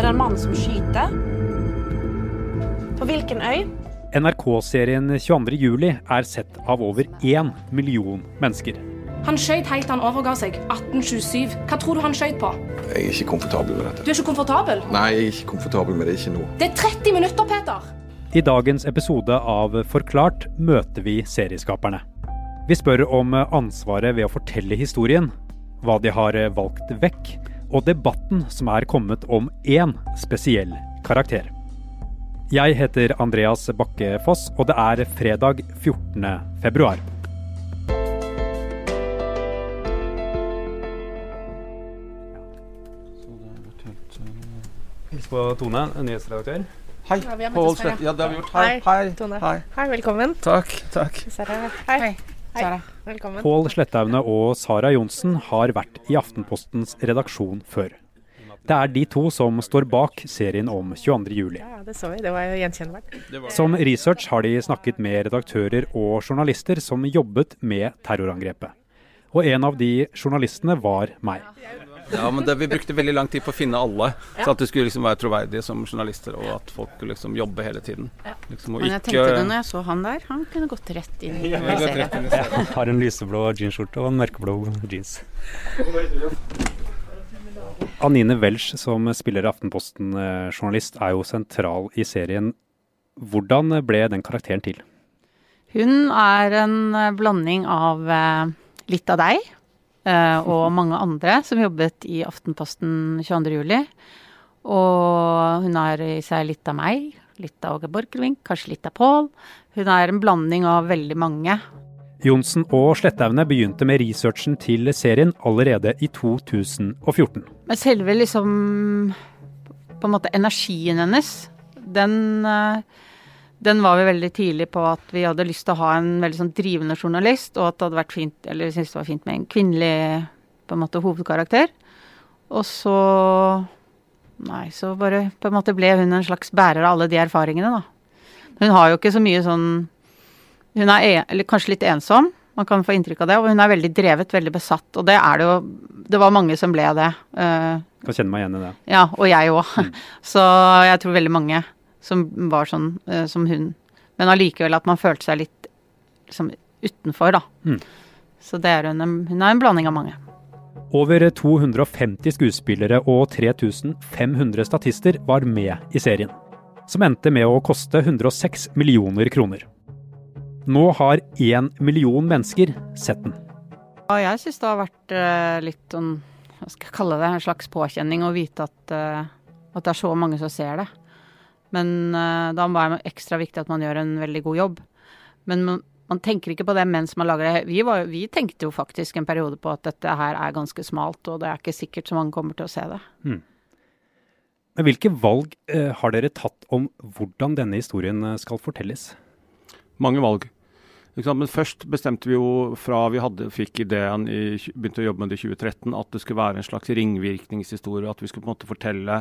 Er det en mann som skyter? På hvilken øy? NRK-serien 22.07 er sett av over én million mennesker. Han skøyt helt til han overga seg. 1827. Hva tror du han skøyt på? Jeg er ikke komfortabel med dette. Du er ikke komfortabel? Nei, jeg er ikke komfortabel med det. Ikke nå. Det er 30 minutter, Peter! I dagens episode av Forklart møter vi serieskaperne. Vi spør om ansvaret ved å fortelle historien, hva de har valgt vekk, og debatten som er kommet om én spesiell karakter. Jeg heter Andreas Bakke Foss, og det er fredag 14. februar. Hils på Tone, nyhetsredaktør. Hei, Ja, vi har møttes før, ja. Ja, det har vi gjort. Hei, Hei, hei. Tone. hei. Hei, velkommen. Takk, takk. Hei. Sara. Velkommen. Pål Slettaune og Sara Johnsen har vært i Aftenpostens redaksjon før. Det er de to som står bak serien om 22.07. Ja, det så vi. Det var jo gjenkjennbart. Som research har de snakket med redaktører og journalister som jobbet med terrorangrepet. Og en av de journalistene var meg. Ja, men det, Vi brukte veldig lang tid på å finne alle, så at de skulle liksom være troverdige som journalister, og at folk skulle liksom jobbe hele tiden. Liksom, og Men jeg tenkte det når jeg så han der, han kunne gått rett inn i Ja, han serien. Har en lyseblå jeansskjorte og en mørkeblå jeans. Anine Welsch, som spiller Aftenposten-journalist, er jo sentral i serien. Hvordan ble den karakteren til? Hun er en blanding av eh, litt av deg og mange andre som jobbet i Aftenposten 22. juli. Og hun er i seg litt av meg, litt av Åge Borchgrevink, kanskje litt av Pål. Hun er en blanding av veldig mange. Johnsen og Slettaune begynte med researchen til serien allerede i 2014. Men selve liksom på en måte energien hennes, den, eh, den var vi veldig tidlig på at vi hadde lyst til å ha en veldig sånn drivende journalist, og at det hadde vært fint, eller vi syntes det var fint med en kvinnelig på en måte hovedkarakter. Og så Nei, så bare på en måte ble hun en slags bærer av alle de erfaringene, da. Hun har jo ikke så mye sånn Hun er en, eller kanskje litt ensom, man kan få inntrykk av det. Og hun er veldig drevet, veldig besatt. Og det er det jo Det var mange som ble det. Uh, Kan kjenne meg igjen i det. ja, og jeg òg. Så jeg tror veldig mange som var sånn eh, som hun. Men allikevel at man følte seg litt liksom utenfor, da. Mm. Så det er hun, hun er en blanding av mange. Over 250 skuespillere og 3500 statister var med i serien, som endte med å koste 106 millioner kroner. Nå har én million mennesker sett den. Ja, jeg syns det har vært eh, litt sånn, hva skal jeg kalle det, en slags påkjenning å vite at, eh, at det er så mange som ser det. Men uh, da er det ekstra viktig at man gjør en veldig god jobb. Men man, man tenker ikke på det mens man lager det. Vi, var, vi tenkte jo faktisk en periode på at dette her er ganske smalt, og det er ikke sikkert så mange kommer til å se det. Men hvilke valg eh, har dere tatt om hvordan denne historien eh, skal fortelles? Mange valg. Men først bestemte vi jo fra vi hadde, fikk ideen, i, begynte å jobbe med det i 2013, at det skulle være en slags ringvirkningshistorie. At vi skulle på en måte fortelle,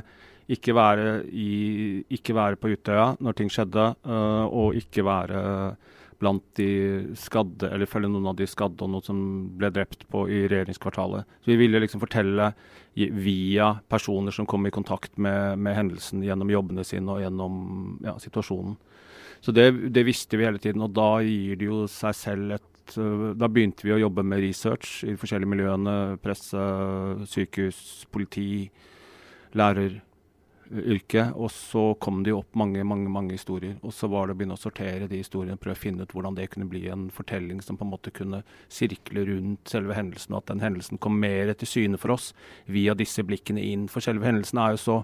ikke være, i, ikke være på Utøya når ting skjedde, uh, og ikke være blant de skadde, eller følge noen av de skadde og noen som ble drept på i regjeringskvartalet. Så vi ville liksom fortelle via personer som kom i kontakt med, med hendelsen gjennom jobbene sine og gjennom ja, situasjonen. Så det, det visste vi hele tiden, og da gir det jo seg selv et øh, Da begynte vi å jobbe med research i de forskjellige miljøene. Presse, sykehus, politi, læreryrket. Og så kom det jo opp mange mange, mange historier. Og så var det å begynne å sortere de historiene, prøve å finne ut hvordan det kunne bli en fortelling som på en måte kunne sirkle rundt selve hendelsen, og at den hendelsen kom mer til syne for oss via disse blikkene inn. For selve hendelsen er jo så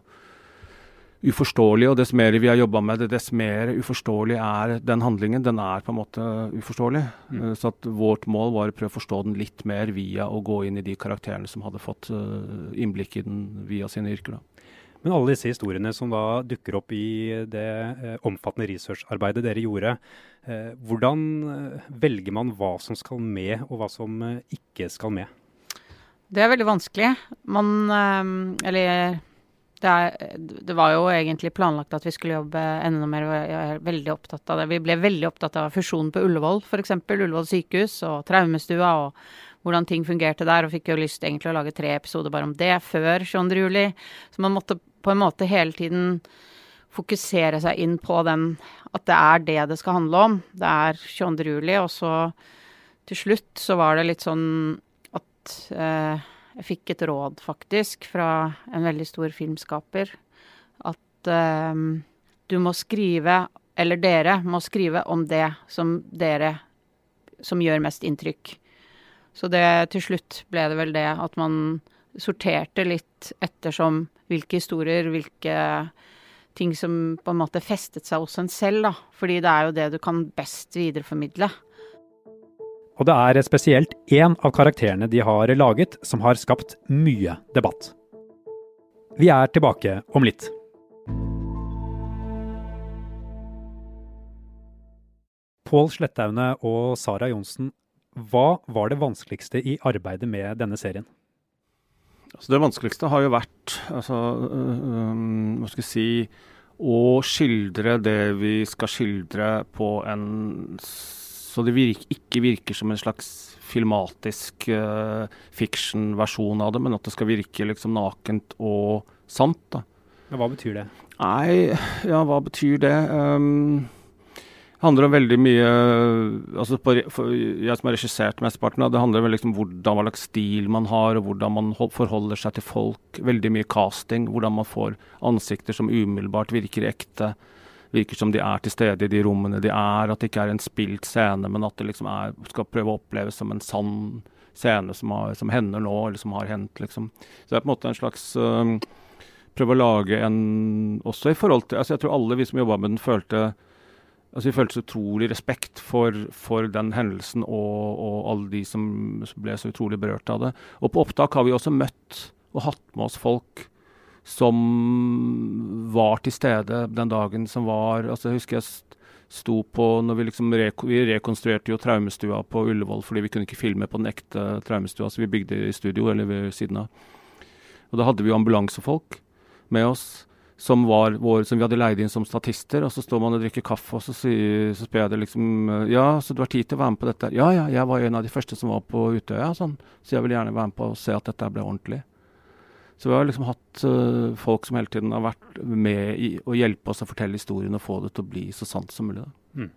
uforståelig, og dess mer vi har jobba med det, dess mer uforståelig er den handlingen. Den er på en måte uforståelig. Mm. Så at vårt mål var å prøve å forstå den litt mer via å gå inn i de karakterene som hadde fått eh, innblikk i den via sine yrker. da. Men alle disse historiene som da dukker opp i det eh, omfattende researcharbeidet dere gjorde, eh, hvordan eh, velger man hva som skal med, og hva som eh, ikke skal med? Det er veldig vanskelig. Man eh, Eller det, er, det var jo egentlig planlagt at vi skulle jobbe enda mer, jeg er veldig opptatt av det. Vi ble veldig opptatt av fusjonen på Ullevål, f.eks. Ullevål sykehus og traumestua, og hvordan ting fungerte der. Og fikk jo lyst egentlig å lage tre episoder bare om det før 22. juli. Så man måtte på en måte hele tiden fokusere seg inn på den At det er det det skal handle om. Det er 22. juli, og så til slutt så var det litt sånn at eh, jeg fikk et råd, faktisk, fra en veldig stor filmskaper. At eh, du må skrive, eller dere må skrive om det som dere Som gjør mest inntrykk. Så det til slutt ble det vel det at man sorterte litt ettersom hvilke historier, hvilke ting som på en måte festet seg hos en selv, da. Fordi det er jo det du kan best videreformidle. Og det er spesielt én av karakterene de har laget som har skapt mye debatt. Vi er tilbake om litt. Pål Slettaune og Sara Johnsen, hva var det vanskeligste i arbeidet med denne serien? Altså det vanskeligste har jo vært altså, øh, hva skal jeg si å skildre det vi skal skildre på en Så det virker, ikke virker som en slags filmatisk uh, fiction-versjon av det, men at det skal virke liksom nakent og sant. da. Men hva betyr det? Nei, ja, hva betyr det? Um, handler om veldig mye altså på, Jeg som har regissert mesteparten det, handler om liksom om hvordan, hva slags stil man har, og hvordan man forholder seg til folk. Veldig mye casting. Hvordan man får ansikter som umiddelbart virker ekte. Virker som de er til stede i de rommene de er. At det ikke er en spilt scene, men at det liksom er, skal prøve å oppleves som en sann scene som, har, som hender nå, eller som har hendt. Liksom. Så det er på en måte en slags øh, Prøve å lage en Også i forhold til altså Jeg tror alle vi som jobba med den, følte Altså, Vi følte så utrolig respekt for, for den hendelsen og, og, alle de som ble så utrolig berørt av det. Og på opptak har vi også møtt og hatt med oss folk som var til stede den dagen som var altså Jeg husker jeg sto på når Vi liksom reko, vi rekonstruerte jo traumestua på Ullevål fordi vi kunne ikke filme på den ekte traumestua, så vi bygde i studio eller ved siden av. Og Da hadde vi jo ambulansefolk med oss som, var vår, som vi hadde leid inn som statister. Og så står man og drikker kaffe, og så, sier, så spør jeg det liksom Ja, så du har tid til å være med på dette? Ja, ja, jeg var en av de første som var på Utøya, sånn. Så jeg vil gjerne være med på å se at dette ble ordentlig. Så vi har liksom hatt uh, folk som hele tiden har vært med i å hjelpe oss å fortelle historien og få det til å bli så sant som mulig. Mm.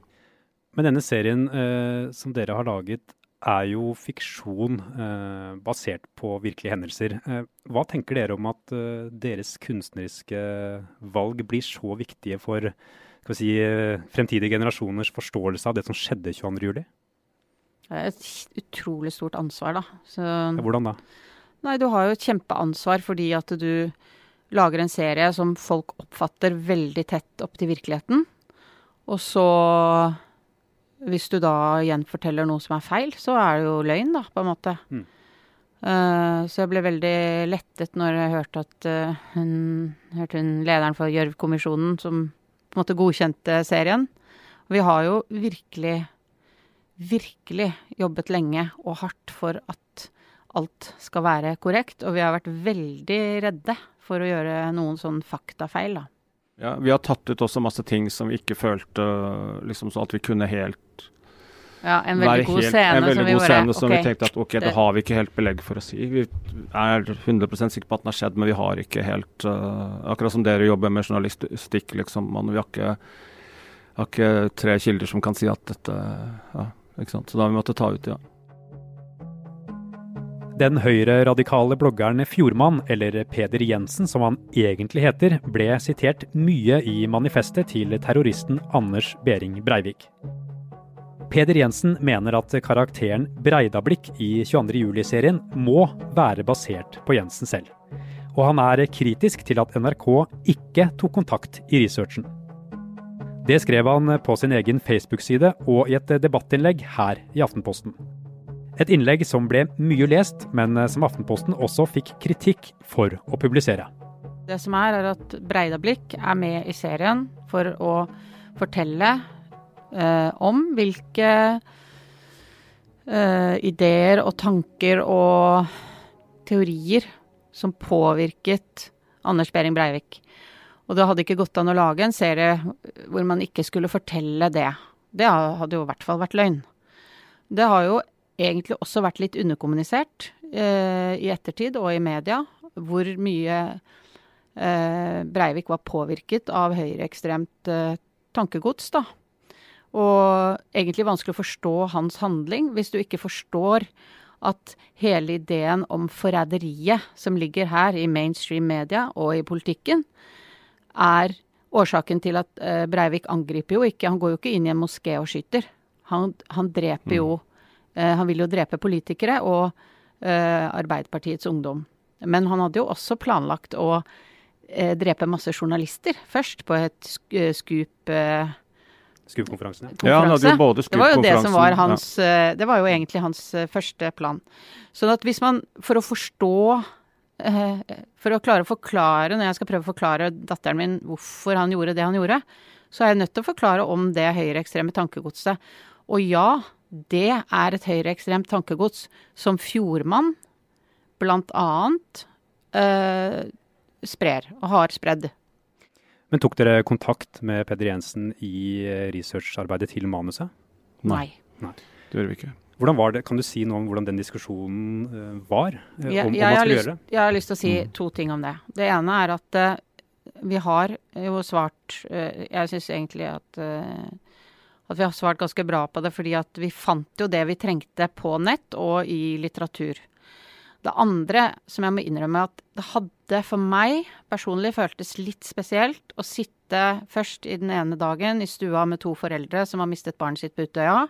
Men denne serien uh, som dere har laget, er jo fiksjon eh, basert på virkelige hendelser. hva tenker dere om at deres kunstneriske valg blir så viktige for si, fremtidige generasjoners forståelse av det som skjedde 22.07? Det er et utrolig stort ansvar, da. Så, ja, hvordan da? Nei, du har jo et kjempeansvar fordi at du lager en serie som folk oppfatter veldig tett opp til virkeligheten. Og så Hvis du da gjenforteller noe som er feil, så er det jo løgn, da, på en måte. Mm. Uh, så jeg ble veldig lettet når jeg hørte at uh, hun hørte hun lederen for Gjørv-kommisjonen som på en måte godkjente serien. Og vi har jo virkelig, virkelig jobbet lenge og hardt for at alt skal være korrekt. Og vi har vært veldig redde for å gjøre noen sånn faktafeil, da. Ja, vi har tatt ut også masse ting som vi ikke følte liksom så at vi kunne helt ja, en veldig god helt, scene, en veldig som, vi, god bare, scene som okay, vi tenkte at ok, det, det har vi ikke helt belegg for å si. Vi er 100% sikre på at den har skjedd, men vi har ikke helt uh, Akkurat som dere jobber med journalistikk, liksom. Man, vi har ikke, har ikke, tre kilder som kan si at dette ja, ikke sant? Så da har vi måttet ta ut, ja. Den høyreradikale bloggeren Fjordmann, eller Peder Jensen som han egentlig heter, ble sitert mye i manifestet til terroristen Anders Behring Breivik. Peder Jensen mener at karakteren Breidablikk i 22.07-serien må være basert på Jensen selv. Og han er kritisk til at NRK ikke tok kontakt i researchen. Det skrev han på sin egen Facebook-side og i et debattinnlegg her i Aftenposten. Et innlegg som ble mye lest, men eh, som Aftenposten også fikk kritikk for å publisere. Det som er, er at Breidablikk er med i serien for å fortelle eh, om hvilke eh, ideer og tanker og teorier som påvirket Anders Behring Breivik. Og det hadde ikke gått an å lage en serie hvor man ikke skulle fortelle det. Det hadde jo i hvert fall vært løgn. Det har jo egentlig også vært litt underkommunisert eh, i ettertid og i media. Hvor mye eh, Breivik var påvirket av høyreekstremt eh, tankegods, da. Og egentlig vanskelig å forstå hans handling hvis du ikke forstår at hele ideen om forræderiet som ligger her i mainstream media og i politikken, er årsaken til at eh, Breivik angriper jo ikke Han går jo ikke inn i en moské og skyter. Han, han dreper jo eh, Han vil jo drepe politikere og eh, Arbeiderpartiets ungdom. Men han hadde jo også planlagt å eh, drepe masse journalister først, på et eh, skup... Eh, Skup-konferansen. Ja, han hadde jo både det var jo det som var hans ja. Det var jo egentlig hans eh, første plan. Sånn at hvis man For å forstå eh, For å klare å forklare, når jeg skal prøve å forklare datteren min hvorfor han gjorde det han gjorde, så er jeg nødt til å forklare om det høyreekstreme tankegodset. Og ja, det er et høyreekstremt tankegods som Fjordmann blant annet eh, sprer, og har spredd. Men tok dere kontakt med Peder Jensen i eh, researcharbeidet til manuset? Nei. Nei. Det gjør vi ikke. Hvordan var det, Kan du si noe om hvordan den diskusjonen eh, var? Jeg, om, jeg, man har lyst, gjøre det? jeg har lyst til å si Mm. to ting om det. Det ene er at uh, vi har jo svart uh, Jeg syns egentlig at, eh, at vi har svart ganske bra på det, fordi at vi fant jo det vi trengte på nett og i litteratur. Det andre som jeg må innrømme at det hadde for meg personlig føltes litt spesielt å sitte først i den ene dagen i stua med to foreldre som har mistet barnet sitt på Utøya,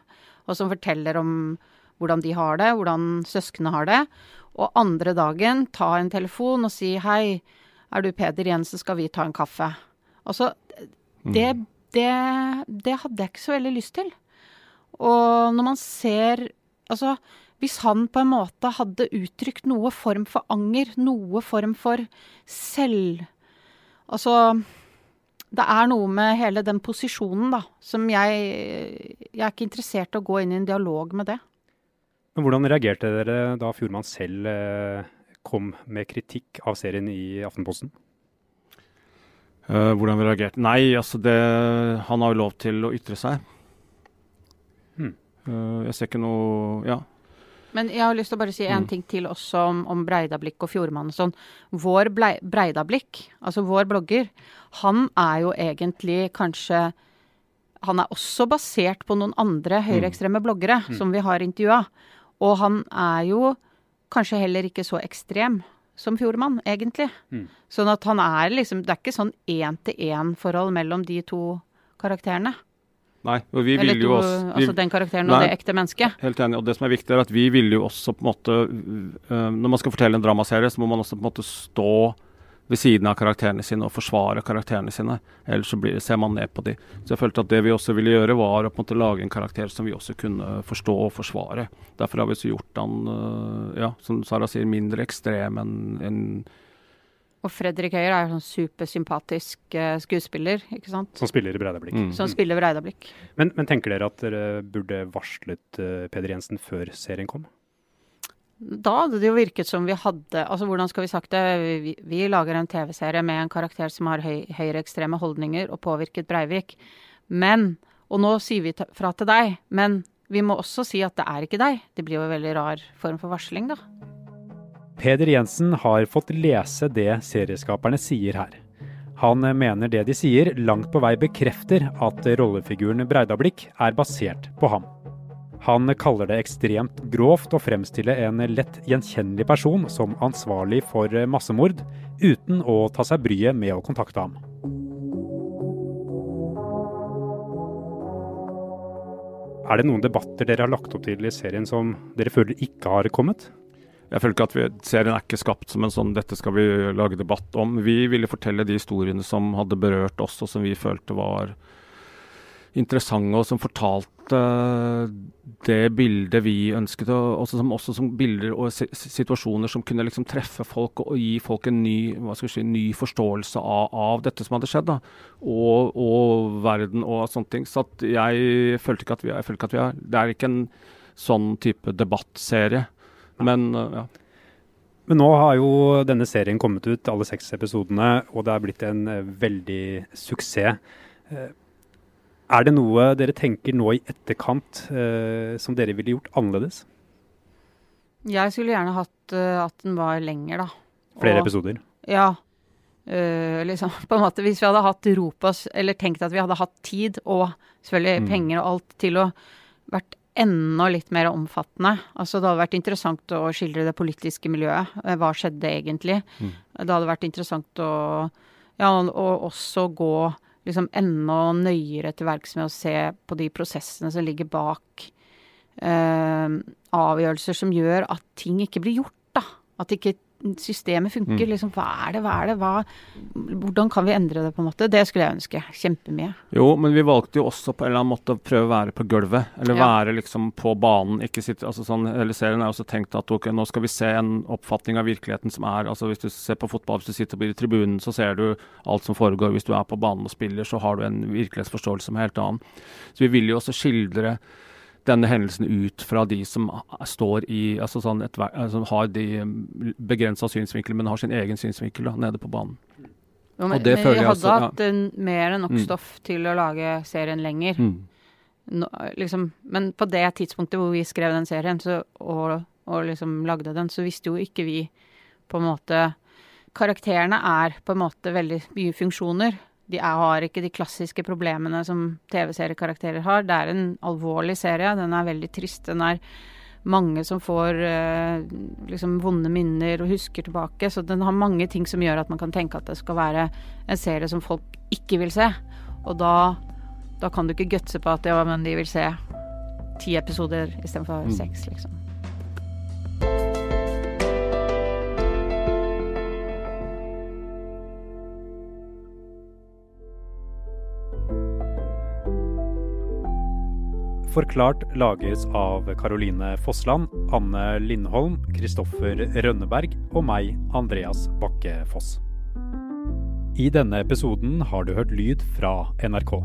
og som forteller om hvordan de har det, hvordan søsknene har det. Og andre dagen ta en telefon og si hei, er du Peder Jensen, skal vi ta en kaffe? Altså, det, det, det hadde jeg ikke så veldig lyst til. Og når man ser Altså, hvis han på en måte hadde uttrykt noe form for anger, noe form for selv... Altså Det er noe med hele den posisjonen, da, som jeg Jeg er ikke interessert i å gå inn i en dialog med det. Men Hvordan reagerte dere da Fjordmann selv eh, kom med kritikk av serien i Aftenposten? Eh, hvordan vi reagerte? Nei, altså det Han har jo lov til å ytre seg. Hmm. Uh, jeg ser ikke noe Ja. Men jeg har lyst til å bare si en Mm. ting til også om, om Breidablikk og Fjordmann og sånn. Vår blei, Breidablikk, altså vår blogger, han er jo egentlig kanskje Han er også basert på noen andre høyreekstreme bloggere som vi har intervjua. Og han er jo kanskje heller ikke så ekstrem som Fjordmann, egentlig. Mm. Sånn at han er liksom Det er ikke sånn én-til-én-forhold mellom de to karakterene. Nei, og vi Eller ville jo også vi, altså den karakteren og det ekte mennesket. Helt enig. Og det som er viktig, er at vi ville jo også på en måte øh, Når man skal fortelle en dramaserie, så må man også på en måte stå ved siden av karakterene sine og forsvare karakterene sine. Ellers så blir, ser man ned på de. Så jeg følte at det vi også ville gjøre, var å på en måte lage en karakter som vi også kunne forstå og forsvare. Derfor har vi så gjort han, øh, ja, som Sara sier, mindre ekstrem enn en Og Fredrik Høyer er jo sånn supersympatisk eh, skuespiller, ikke sant. Som spiller i Breidablikk. Mm. Som spiller Breidablikk. Men, men tenker dere at dere burde varslet eh, Peder Jensen før serien kom? Da hadde det jo virket som vi hadde Altså, hvordan skal vi sagt det? Vi, vi lager en TV-serie med en karakter som har høy, høyreekstreme holdninger og påvirket Breivik. Men Og nå sier vi fra til deg, men vi må også si at det er ikke deg. Det blir jo en veldig rar form for varsling, da. Peder Jensen har fått lese det serieskaperne sier her. Han mener det de sier langt på vei bekrefter at rollefiguren Breidablikk er basert på ham. Han kaller det ekstremt grovt å fremstille en lett gjenkjennelig person som ansvarlig for massemord, uten å ta seg bryet med å kontakte ham. Er det noen debatter dere har lagt opp til i serien som dere føler ikke har kommet? Jeg føler ikke at vi, Serien er ikke skapt som en sånn 'dette skal vi lage debatt om'. Vi ville fortelle de historiene som hadde berørt oss, og som vi følte var interessante, og som fortalte det bildet vi ønsket. Og også som, også som bilder og situasjoner som kunne liksom treffe folk og, gi folk en ny, si, ny forståelse av, av dette som hadde skjedd. Og, og verden og sånne ting. Så jeg følte ikke at vi, er Det er ikke en sånn type debattserie. Men uh, ja. Men nå har jo denne serien kommet ut, alle seks episodene, og det er blitt en eh, veldig suksess. Er det noe dere tenker nå i etterkant eh, som dere ville gjort annerledes? Jeg skulle gjerne hatt uh, at den var lenger, da. Flere Og- episoder? Ja. Uh, liksom, på en måte, Hvis vi hadde hatt Ropas, eller tenkt at vi hadde hatt tid og selvfølgelig Mm. penger og alt til å vært enda litt mer omfattende. Altså Det hadde vært interessant å skildre det politiske miljøet. Eh, Hva skjedde egentlig? Mm. Det hadde vært interessant å ja, og også gå liksom enda nøyere til verks med å se på de prosessene som ligger bak eh, avgjørelser som gjør at ting ikke blir gjort, da. At ikke systemet funker. Mm. Liksom, hva er det, hva er det, hva Hvordan kan vi endre det, på en måte? Det skulle jeg ønske. Kjempemye. Jo, men vi valgte jo også på en eller annen måte å prøve å være på gulvet. Eller Ja. være liksom på banen. ikke sitte, altså sånn, hele Serien er også tenkt at ok, nå skal vi se en oppfatning av virkeligheten som er altså Hvis du ser på fotball, hvis du sitter på tribunen, så ser du alt som foregår. Hvis du er på banen og spiller, så har du en virkelighetsforståelse som er helt annen. Så vi vil jo også skildre denne hendelsen ut fra de som står i altså sånn et, altså har de begrensa synsvinkel, men har sin egen synsvinkel da, nede på banen. Jo, Og det men føler vi hadde ja. hatt en, mer enn nok Mm. stoff til å lage serien lenger. Mm. No, liksom, men på det tidspunktet hvor vi skrev den serien så, og, og liksom lagde den, så visste jo ikke vi på en måte Karakterene er på en måte veldig mye funksjoner. De er, har ikke de klassiske problemene som TV-seriekarakterer har. Det er en alvorlig serie. Den er veldig trist. Den er mange som får eh, liksom vonde minner og husker tilbake. Så den har mange ting som gjør at man kan tenke at det skal være en serie som folk ikke vil se. Og da, da kan du ikke gutse på at ja, men de vil se ti episoder istedenfor Mm. seks, liksom. Forklart lages av Caroline Fossland, Anne Lindholm, Kristoffer Rønneberg og meg, Andreas Bakke Foss. I denne episoden har du hørt lyd fra NRK.